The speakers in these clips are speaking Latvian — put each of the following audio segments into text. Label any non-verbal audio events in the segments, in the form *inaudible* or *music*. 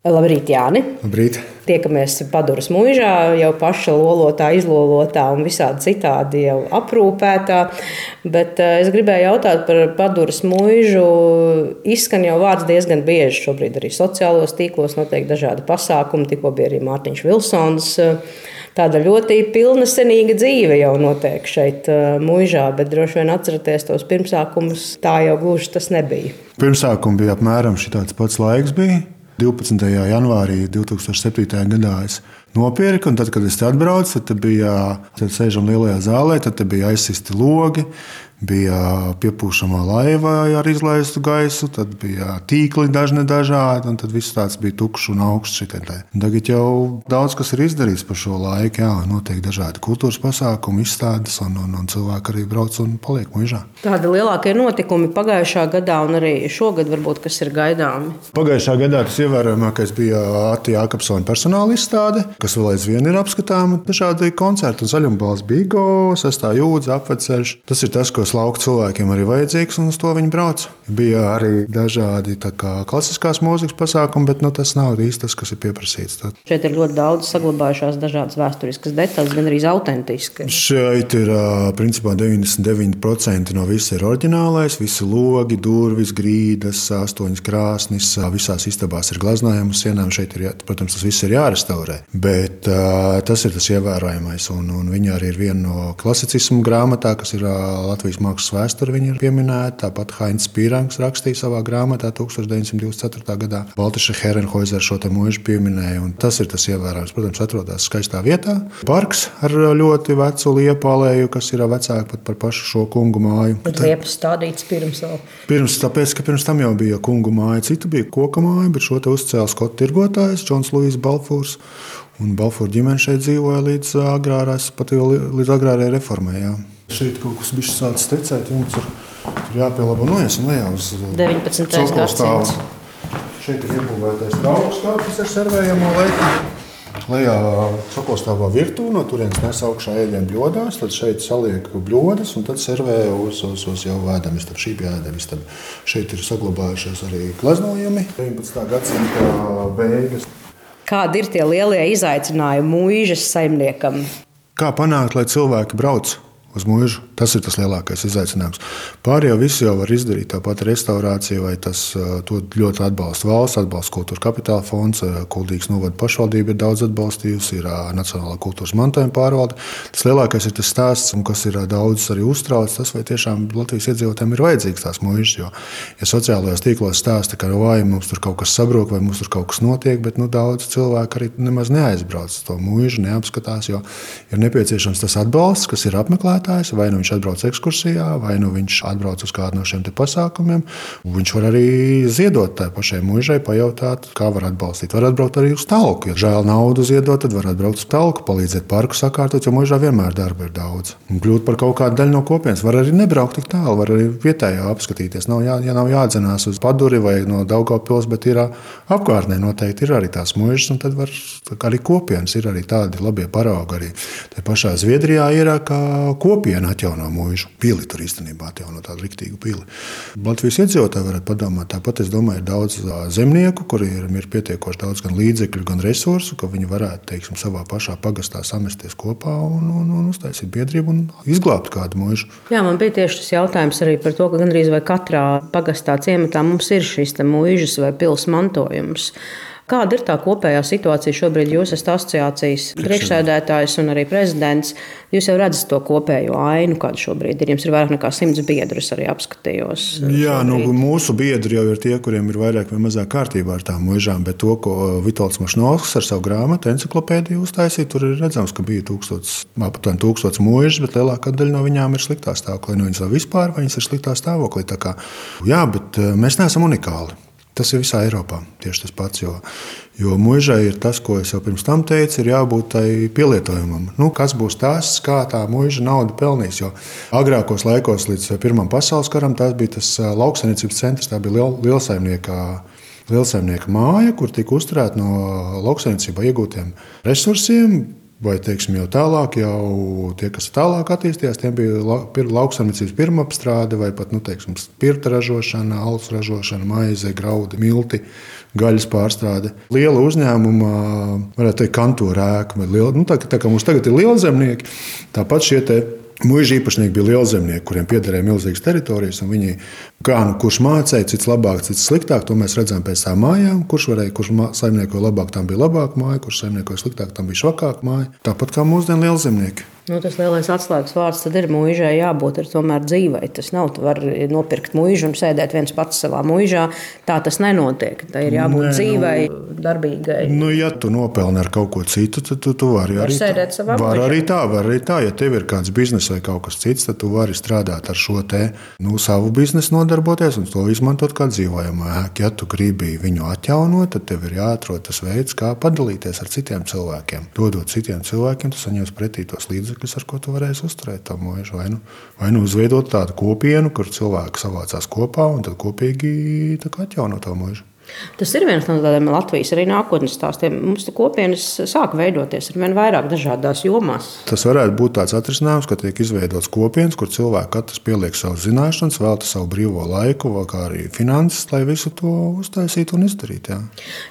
Labrīt, Jāni! Labrīt! Tiekamies Paduras mūžā, jau paša lolotā, izlolotā un visādi citādi jau aprūpētā. Bet es gribēju jautāt par Paduras mūžu. Izskan jau vārds diezgan bieži. Šobrīd arī sociālos tīklos notiek dažādi pasākumi. Tikko bija arī Mārtiņš Vilsons. Tāda ļoti pilnesenīga dzīve jau notiek šeit, mūžā, bet droši vien atceraties tos pirmsākumus. Tā jau gluži tas nebija. Pirmsākumi bija apmēram tāds pats laiks. Bija. 12. janvārī 2007. gadā es nopirku, un tad, kad es atbraucu, tad bija, tad sēžam lielajā zālē, tad bija aizsisti logi, bija piepūšamā laiva ar izlaistu gaisu, tad bija tīkli dažni dažādi, un tad viss tāds bija tukšs un augsts. Tagad jau daudz kas ir izdarīts par šo laiku. Jā, notiek dažādi kultūras pasākumi, izstādes, un, un, un cilvēki arī brauc un paliek mūžā. Tādi lielākie notikumi pagājušā gadā un arī šogad, varbūt, kas ir gaidāmi. Pagājušā gadā tas ievērojamākais bija Atija Jākapsona personāla izstāde, kas vēl aizvien ir apskatāma. Dažādi koncerti, zaļumbals, bigo, sestā jūdzi, apveceļš. Tas ir tas, ko kas lauka cilvēkiem arī vajadzīgs, un uz to viņi brauc. Bija arī dažādi kā, klasiskās mūzikas pasākumi, bet nu, tas nav īsti tas, kas ir pieprasīts. Tad. Šeit ir ļoti daudz saglabājušās dažādas vēsturiskas detaļas, gan arī autentiskas. Šeit ir principā 99% no viss ir oriģinālais. Visi logi, durvis, grīdas, astoņas krāsnis, visās istabās ir glaznājumi uz sienām. Šeit ir, protams, tas viss ir jārestaurē. Bet tas ir tas ievērojamais. Un, un viņa arī ir viena no klasicismu grāmatā, kas ir Latvijas mākslas vēsture viņa ir pieminēta. Tāpat Heinz Pīrāns rakstīja savā grāmatā 1924. gadā. Baltiša Herenhoizer šo mūžu pieminēja. Tas ir tas ievērojams. Protams, atrodas skaistā vietā. Parks ar ļoti vecu liepu alēju, kas ir vecāka pat par pašu šo kungu māju. Tad liepas stādīts pirms vēl. Pirms, tāpēc, ka pirms tam jau bija kungu māja, cita bija koka māja, bet šo te uzcēla skotu tirgotājs Džons Lūis Balfūrs. Un Balfūra ģimene šeit dzīvoja līdz agrārās, pat līdz agrārajai reformai. Jā. Šeit kaut kas bija sācis tecēt, jums ir, ir jāpielabo noiesim lejā uz 19. gadsimta. Šeit ir iebūvētais trauks kāpnes ar servējamo leitu. Lejā cokostāvā virtuvē, no turienes nes augšā ēdienu bļodās, tad šeit saliek bļodas un tad servē uz, uz, uz jau vēdamies. Tad šī bija ēdamies. Tad šeit ir saglabājušies arī gleznojumi. 19. gadsimta beigas. Kādi ir tie lielie izaicinājumi mūžas saimniekam? Kā panākt, lai cilvēki brauc uz mūžu. Tas ir tas lielākais izaicinājums. Pārējie visi jau var izdarīt tāpat restaurāciju, vai tas ļoti atbalsta valsts, atbalsta kultūra kapitāla fonds, Kuldīgas novada pašvaldība ir daudz atbalstījusi, ir Nacionālā kultūras mantojuma pārvalde. Tas lielākais ir tas stāsts, kas ir daudz arī uztrauc, tas vai tiešām Latvijas iedzīvotājiem ir vajadzīgs tās mūžas. Jo, ja sociālajos tīklos stāsta, ka vai mums tur kaut kas sabrūk, vai mums tur kaut kas notiek, bet nu, daudz cilvēku arī nemaz neaizbrauc to mūžu, neapskatās, jo ir nepieciešams tas atbalsts, kas ir apmeklētājs, vai nu viņš atbrauc ekskursijā, vai nu viņš atbrauc uz kādu no šiem pasākumiem. Viņš var arī ziedot tai pašai mūžai, pajautāt, kā var atbalstīt. Var atbraukt arī uz talku. Ja žēl naudu ziedot, tad var atbraukt uz talku, palīdzēt parku sakārtot, jo mūžā vienmēr darba ir daudz. Un kļūt par kaut kādu daļu no kopienas. Var arī nebraukt tik tālu, var arī vietējā apskatīties. Nav, jā, ja nav jādzenās uz paduri vai no Daugopils, bet ir apkārtnē noteikti ir arī tās mūžas, un tad var arī kopienas ir arī tādi labie paraugi. Arī te pašā Zviedrijā ir kā kopiena atjauno mūžu. Pili tur īstenībā atjauno tādu riktīgu pili. Latvijas iedzīvotāji varētu padomāt, tāpat es domāju, ir daudz zemnieku, kuriem ir pietiekoši daudz gan līdzekļu, gan resursu, ka viņi varētu teiksim, savā pašā pagastā samesties kopā un, un, un uztaisīt biedrību un izglābt kādu mūžu. Jā, man bija tieši tas jautājums arī par to, ka gandrīz vai katrā pagastā ciematā mums ir šis mūžas vai pils mantojums. Kāda ir tā kopējā situācija šobrīd? Jūs esat asociācijas priekšsēdētājs un arī prezidents. Jūs jau redzat to kopējo ainu, kāda šobrīd ir. Jums ir vairāk nekā simts biedrus arī apskatījos. Jā, nu, mūsu biedri jau ir tie, kuriem ir vairāk vai mazāk kārtībā ar tām mūžām, bet to, ko Vitāls Mašnovskis ar savu grāmatu, encyklopēdiju uztaisīja, tur ir redzams, ka bija tūkstots, aptuveni tūkstots mūžas, bet lielākā daļa no viņām ir sliktā stāvoklī. Nu, viņas vispār viņas ir sliktā stāvoklī. Kā, jā, bet eh, mēs neesam unikāli. Tas ir visā Eiropā tieši tas pats. Jo, jo mūžai ir tas, ko es jau pirms tam teicu, ir jābūt pielietojumam. Nu, kas būs tas, kā tā mūža nauda pelnīs? Jo agrākos laikos, līdz Pirmam pasaules karam, tas bija tas lauksaimniecības centrs, tā bija liel, lielsaimnieka. Lielsaimnieka māja, kur tika uzturēta no lauksaimniecībā iegūtiem resursiem, Vai teiksim, jau tālāk, jau tie, kas tālāk attīstījās, tiem bija la, lauksaimniecības pirmapstrāde vai pat nu, teiksim, spirta ražošana, alus ražošana, maize, graudi, milti gaļas pārstrāde. Liela uzņēmuma, varētu teikt, kantora ēka. Liela, nu, tā, tā kā mums tagad ir liela zemnieki, tāpat šie Mūža īpašnieki bija lielzemnieki, kuriem piederēja milzīgas teritorijas. Viņi, kā nu kurš mācīja, cits labāk, cits sliktāk, to mēs redzam pēc tām mājām. Kurš varēja, kurš saimniekoja labāk, tam bija labāka māja, kurš saimniekoja sliktāk, tam bija švakāka māja. Tāpat kā mūsdienu lielzemnieki. Nu, tas lielais atslēgas vārds ir mūžai jābūt tomēr dzīvai. Tas nav, tu vari nopirkt mūžu un sēdēt viens pats savā mūžā. Tā tas nenotiek. Tā ir jābūt Nē, dzīvai, nu, darbīgai. Nu, ja tu nopelni ar kaut ko citu, tad tu, tu vari var arī sēdēt savā mūžā. Var arī tā, var arī tā. Ja tev ir kāds bizness vai kaut kas cits, tad tu vari strādāt ar šo te nu, savu biznesu, nodarboties un to izmantot kā dzīvojamu ēku. Ja tu gribi viņu atjaunot, tad tev ir jāatrod tas veids, kā padalīties ar citiem cilvēkiem. Dodot citiem cilvēkiem, tu saņemsi pretī tos līdzekļus līdzekļus, ar ko tu varēsi uzturēt to mūžu. Vai nu, vai nu uzveidot tādu kopienu, kur cilvēki savācās kopā un tad kopīgi atjaunot to mūžu. Tas ir viens no tādiem Latvijas arī nākotnes stāstiem. Mums tā kopienas sāk veidoties ar vien vairāk dažādās jomās. Tas varētu būt tāds atrisinājums, ka tiek izveidots kopienas, kur cilvēki katrs pieliek savas zināšanas, velta savu brīvo laiku, kā arī finanses, lai visu to uztaisītu un izdarītu.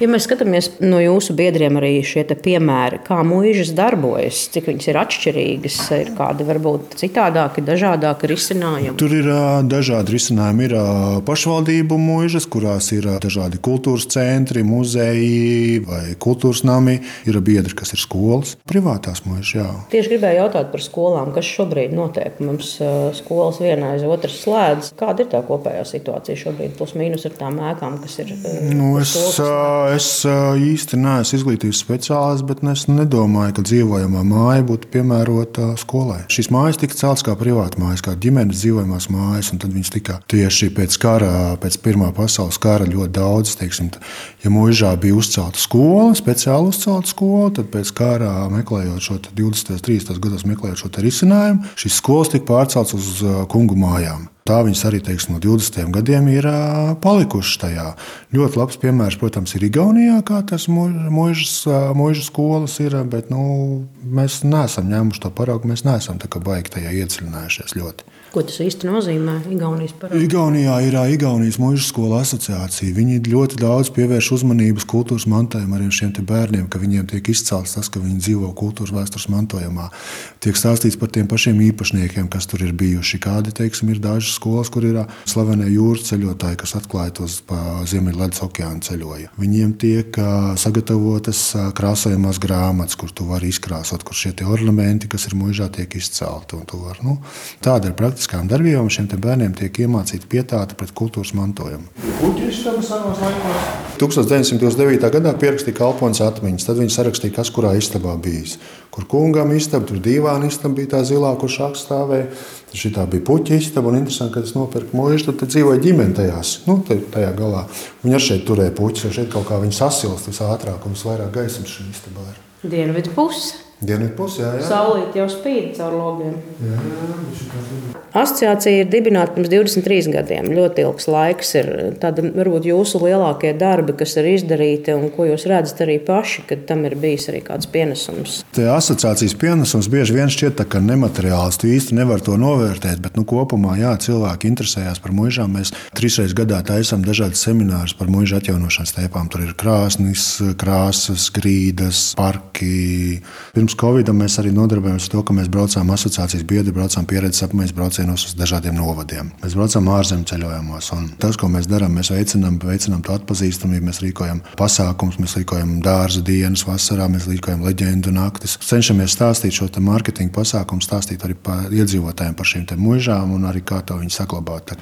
Ja mēs skatāmies no jūsu biedriem arī šie piemēri, kā mūžas darbojas, cik viņas ir atšķirīgas, ir kādi varbūt citādāki, dažādāki risinājumi. Tur ir dažādi risinājumi. Ir pašvaldību mūžas, kurās ir dažādi kultūras centri, muzeji vai kultūras nami, ir biedri, kas ir skolas, privātās mūžas. Jā. Tieši gribēju jautāt par skolām, kas šobrīd notiek. Mums skolas viena aiz otras slēdz. Kāda ir tā kopējā situācija šobrīd, plus mīnus ar tām ēkām, kas ir? Nu, es, es īsti neesmu izglītības speciālists, bet es nedomāju, ka dzīvojamā māja būtu piemērota skolai. Šīs mājas tika celtas kā privāta mājas, kā ģimenes dzīvojamās mājas, un tad viņas tika tieši pēc kara, pēc Pirmā pasaules kara ļoti daudz teiksim, ja mūžā bija uzcelta skola, speciāli uzcelta skola, tad pēc kara meklējot šo 20. un 30. gados meklējot šo risinājumu, šīs skolas tika pārceltas uz uh, kungu mājām. Tā viņas arī teiksim, no 20 gadiem ir uh, palikušas tajā. Ļoti labs piemērs, protams, ir Igaunijā, kā tas mūžas uh, skolas ir. Bet nu, mēs neesam ņēmuši to paraugu, mēs neesam baigi tajā iedziļinājušies ļoti. Ko tas īsti nozīmē Igaunijas parādā? Igaunijā ir Igaunijas mūža skola asociācija. Viņi ļoti daudz pievērš uzmanības kultūras mantojumam arī šiem bērniem, ka viņiem tiek izcelts tas, ka viņi dzīvo kultūras vēstures mantojumā. Tiek stāstīts par tiem pašiem īpašniekiem, kas tur ir bijuši. Kādi teiksim, ir dažas skolas, kur ir slavenie jūras ceļotāji, kas atklāja tos Ziemeļvidus okeānu ceļoju. Viņiem tiek sagatavotas krāsojamās grāmatas, kur tu vari izkrāsot, kur šie ornamenti, kas ir mūžā, tiek izcelti. Var, nu, tāda ir praktiski praktiskām darbībām šiem bērniem tiek iemācīta pietāta pret kultūras mantojumu. 1929. gadā pierakstīja kalpones atmiņas. Tad viņi sarakstīja, kas kurā istabā bijis. Kur kungam istaba, tur divāna istaba bija tā zilā, kur šāds stāvēja. Tad šī bija puķa istaba. Un interesanti, ka es nopirku mūžu, tad, tad dzīvoja ģimene tajās, nu, tajā galā. Viņi arī šeit turēja puķus, jo šeit kaut kā viņi sasilst visātrāk un visvairāk gaismas šī istabā ir. Dienvidu puse. Dienvidu pusē, jā. Saulīt jau spīd caur logiem. Jā, jā, Asociācija ir dibināta pirms 23 gadiem. Ļoti ilgs laiks ir. Tad varbūt jūsu lielākie darbi, kas ir izdarīti, un ko jūs redzat arī paši, kad tam ir bijis arī kāds pienesums. Te asociācijas pienesums bieži vien šķiet tā, nemateriāls. Tu īsti nevar to novērtēt, bet nu, kopumā jā, cilvēki interesējās par mūžām. Mēs trīsreiz gadā taisām dažādas seminārus par mūža atjaunošanas tēpām. Tur ir krāsnis, krāsas, grīdas, parki. Pirms Covid mēs arī nodarbojamies ar to, ka mēs braucām asociācijas biedri, braucām pieredzes apmaiņas braucienos uz dažādiem novadiem. Mēs braucam ārzemju ceļojumos. Tas, ko mēs darām, mēs veicinām, veicinām to atpazīstamību, mēs rīkojam pasākumus, mēs rīkojam dārza dienas, vasarā, mēs rīkojam leģendu naktis. Cenšamies stāstīt šo mārketinga pasākumu, stāstīt arī par iedzīvotājiem par šīm mūžām un arī kā to viņi saglabāt.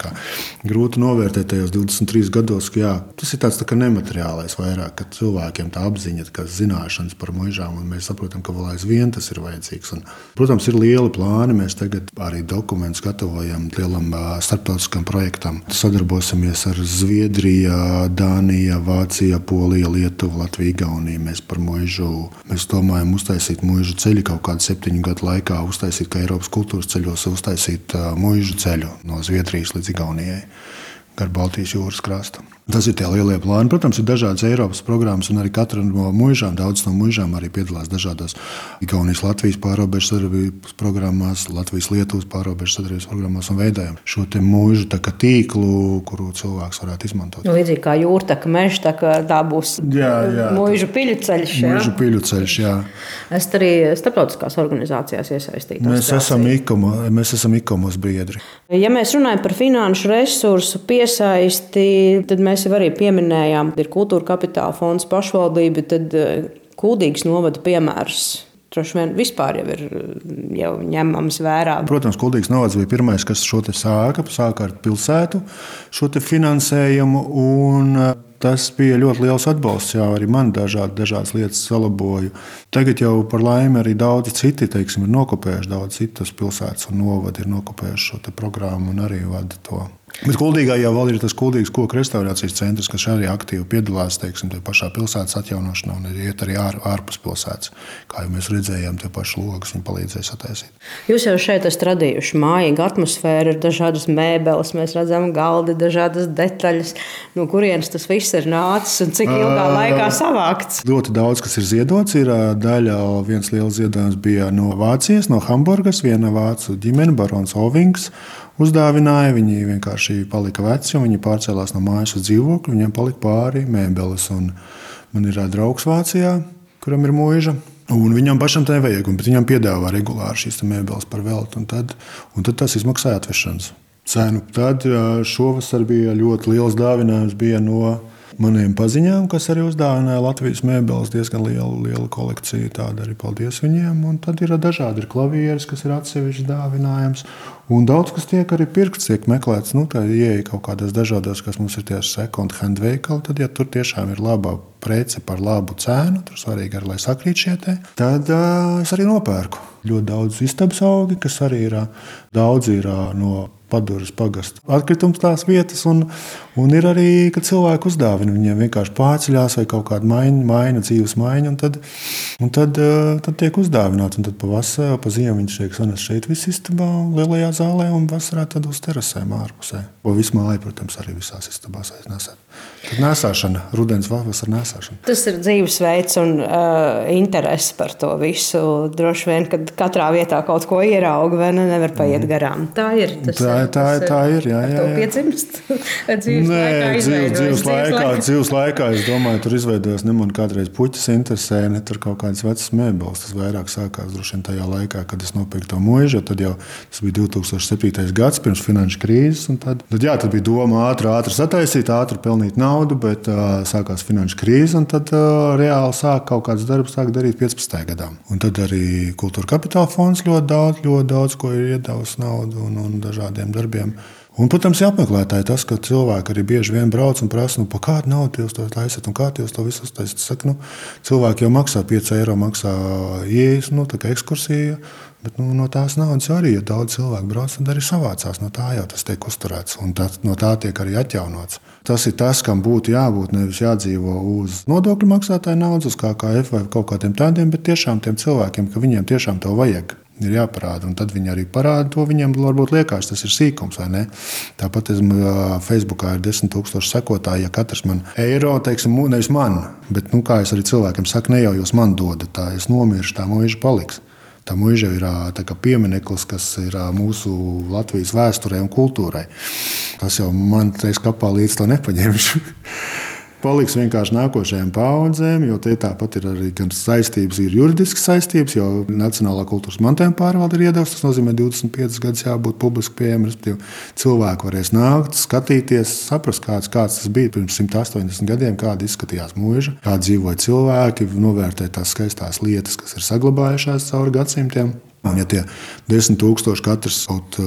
Grūti novērtēt tajos 23 gados, ka jā, tas ir tāds tā nemateriālais vairāk, ka cilvēkiem tā apziņa, ka zināšanas par mūžām, un mēs saprotam, ka vēl aizvien tas ir vajadzīgs. Un, protams, ir lieli plāni. Mēs tagad arī dokumentus gatavojam lielam starptautiskam projektam. Sadarbosimies ar Zviedriju, Dāniju, Vāciju, Poliju, Lietuvu, Latviju, Igauniju. Mēs par mūžu mēs domājam uztaisīt mūžu ceļu kaut kādu septiņu gadu laikā, uztaisīt kā Eiropas kultūras ceļos, uztaisīt mūžu ceļu no Zviedrijas līdz Igaunijai gar Baltijas jūras krastu. Tas ir tie lielie plāni. Protams, ir dažādas Eiropas programmas, un arī katra no mūžām, daudz no mūžām arī piedalās dažādās Igaunijas, Latvijas pārobežu sadarbības programmās, Latvijas, Lietuvas pārobežu sadarbības programmās un veidojam šo mūžu tīklu, kuru cilvēks varētu izmantot. Nu, līdzīgi kā jūrtaka meža, tā, tā būs jā, jā, mūžu piļu ceļš. Jā. Mūžu piļu ceļš, jā. Es arī starptautiskās organizācijās iesaistītos. Mēs esam, ikomo, mēs esam ikomos biedri. Ja mēs runājam par finanšu resursu piesaisti, tad mēs jau arī pieminējām, ir kultūra kapitāla fonds, pašvaldība, tad eh, Kuldīgas novada piemērs. Droši vien vispār jau ir jau ņemams vērā. Protams, Kuldīgas novads bija pirmais, kas šo sāka, sāka ar pilsētu šo finansējumu. Un, eh, Tas bija ļoti liels atbalsts. Jā, arī man dažādi, dažādas lietas salaboju. Tagad jau par laimi arī daudzi citi teiksim, ir nokopējuši, daudz citas pilsētas un novadi ir nokopējuši šo programmu un arī vada to. Bet Kuldīgā jau ir tas Kuldīgas koku restaurācijas centrs, kas arī aktīvi piedalās teiksim, pašā pilsētas atjaunošanā un iet arī ār, ārpus pilsētas. Kā jau mēs redzējām, tie paši logus viņi palīdzēja sataisīt. Jūs jau šeit esat radījuši mājīgu atmosfēru, ir dažādas mēbeles, mēs redzam galdi, dažādas detaļas. No kurienes tas viss ir nācis un cik ilgā laikā savākts? Ļoti daudz, kas ir ziedots, ir daļa, viens liels ziedojums bija no Vācijas, no Hamburgas, viena vācu ģimene, barons Ovings uzdāvināja. Viņi vienkārši palika veci, un viņi pārcēlās no mājas uz dzīvokli. Viņiem palika pāri mēbeles. Man ir draugs Vācijā, kuram ir mūža. Un viņam pašam tā nevajag, bet viņam piedāvā regulāri šīs mēbeles par veltu. Un tad, un tad tas izmaksāja atvešanas cenu. Tad šovasar bija ļoti liels dāvinājums no maniem paziņām, kas arī uzdāvināja Latvijas mēbeles diezgan lielu, lielu kolekciju. Tāda arī paldies viņiem. Un tad ir dažādi ir klavieres, kas ir atsevišķi dāvinājums. Un daudz kas tiek arī pirkts, tiek meklēts. Nu, tā ieeja kaut kādos dažādos, kas mums ir tieši second hand veikali. Tad, ja tur tiešām ir laba prece par labu cenu, tur svarīgi ir, lai sakrīt šie te, tad uh, es arī nopērku. Ļoti daudz istabas augi, kas arī ir daudz ir, no Paduras pagastu atkritums tās vietas, un, un ir arī, ka cilvēki uzdāvina viņiem vienkārši pārceļās vai kaut kāda maina, maina dzīves maiņa, un tad, un tad, uh, tad tiek uzdāvināts. Un tad pavasarī, pa ziemu viņš tiek sanests šeit viss istabā, lielajā zālē, un vasarā tad uz terasēm ārpusē. O vismālai, protams, arī visās istabās aiznesēt. Tad nesāšana, rudens vasarā nesāšana. Tas ir dzīvesveids un uh, interesi par to visu. Droši vien, kad katrā vietā kaut ko ierauga, vai ne, nevar paiet mm. garām. Tā ir. Tas, tā, tā, tas, tā ir. Jā, jā, jā. piedzimst *laughs* dzīves Nē. Dzīves, dzīves, laikā, dzīves laikā, es domāju, tur izveidojas ne man kādreiz puķis interesē, ne tur kaut kādas vecas mēbeles. Tas vairāk sākās droši vien tajā laikā, kad es nopirku to mūžu, tad jau tas bija 2007. gads pirms finanšu krīzes. Tad, tad, jā, tad bija doma ātri, ātri sataisīt, ātri pelnīt naudu bet uh, sākās finanšu krīze, un tad uh, reāli sāk kaut kāds darbs sāk darīt 15. gadā. Un tad arī kultūra kapitāla fonds ļoti daudz, ļoti daudz ko ir iedevis naudu un, un dažādiem darbiem. Un, protams, apmeklētāji tas, ka cilvēki arī bieži vien brauc un prasa, nu, kādu naudu jūs to taisat un kā jūs to visu taisat. Saku, nu, cilvēki jau maksā 5 eiro, maksā ieejas, nu, tā kā ekskursija. Bet nu, no tās naudas arī, ja daudz cilvēku brauc, tad arī savācās. No tā jau tas tiek uzturēts un tā, no tā tiek arī atjaunots. Tas ir tas, kam būtu jābūt. Nevis jādzīvo uz nodokļu maksātāju naudas, uz KKF vai kaut kādiem tādiem, bet tiešām tiem cilvēkiem, ka viņiem tiešām to vajag ir jāparāda. Un tad viņi arī parāda to. Viņiem varbūt liekas, tas ir sīkums vai ne. Tāpat es, Facebookā ir desmit tūkstoši sekotāji. Ja katrs man eiro, teiksim, nevis man, bet nu, kā es arī cilvēkiem saku, ne jau jūs man dodat, tā es nomiršu, tā mūža paliks. Tā mūža ir piemineklis, kas ir mūsu Latvijas vēsturē un kultūrai. Tas jau man teiks, kapā līdz to nepaņemšu. *laughs* paliks vienkārši nākošajām paudzēm, jo tie tāpat ir arī gan saistības, ir juridiskas saistības, jo Nacionālā kultūras mantojuma pārvalde ir iedavusi. Tas nozīmē, ka 25 gadus jābūt publiski pieejamam, respektīvi, cilvēki varēs nākt, skatīties, saprast, kāds, kāds tas bija pirms 180 gadiem, kāda izskatījās mūža, kā dzīvoja cilvēki, novērtēt tās skaistās lietas, kas ir saglabājušās cauri gadsimtiem. Un, ja tie desmit tūkstoši katrs kaut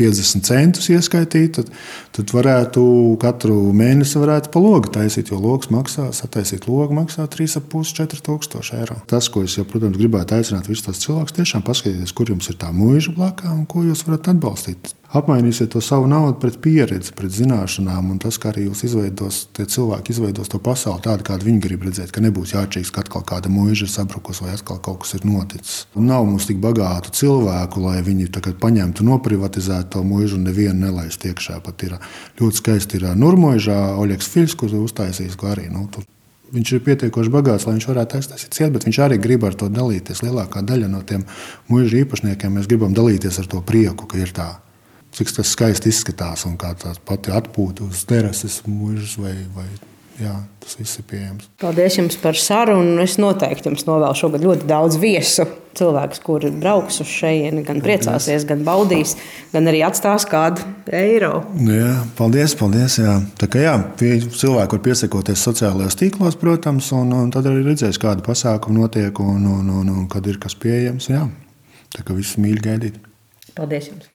50 centus ieskaitīt, tad, tad varētu katru mēnesi varētu pa logu taisīt, jo logs maksā, sataisīt logu maksā 3,5-4 tūkstoši eiro. Tas, ko es, jau, protams, gribētu aicināt visus tos cilvēkus, tiešām paskatieties, kur jums ir tā mūža blakā un ko jūs varat atbalstīt. Apmainīsiet to savu naudu pret pieredzi, pret zināšanām. Un tas, kā arī jūs izveidos, tie cilvēki izveidos to pasauli tādu, kādu viņi grib redzēt, ka nebūs jāatšķiras, ka atkal kāda mūža ir sabrukusi vai atkal kaut kas ir noticis. Un nav mums tik bagātu cilvēku, lai viņi paņemtu, noprivatizētu to mūžu un nevienu nelaistu iekšā. Pat ir ļoti skaisti ir Nurmožā, Oļegs Fils, kurš uztaisījis, ko arī nu, tur Viņš ir pietiekoši bagāts, lai viņš varētu aiztaisīt ciet, bet viņš arī grib ar to dalīties. Lielākā daļa no tiem mūža īpašniekiem mēs gribam dalīties ar to prieku, ka ir tā. Cik tas skaisti izskatās un kā tā pati atpūta uz terases mūžas vai, vai jā, tas viss ir pieejams. Paldies jums par sarunu. Es noteikti jums novēlu šogad ļoti daudz viesu. Cilvēks, kuri brauks uz šejieni, gan priecāsies, gan baudīs, gan arī atstās kādu eiro. Jā, paldies, paldies. Jā. Tā kā jā, cilvēki var piesakoties sociālajos tīklos, protams, un, un tad arī redzēs, kāda pasākuma notiek un, un, un, un kad ir kas pieejams. Jā. Tā kā viss mīļi gaidīt. Paldies jums!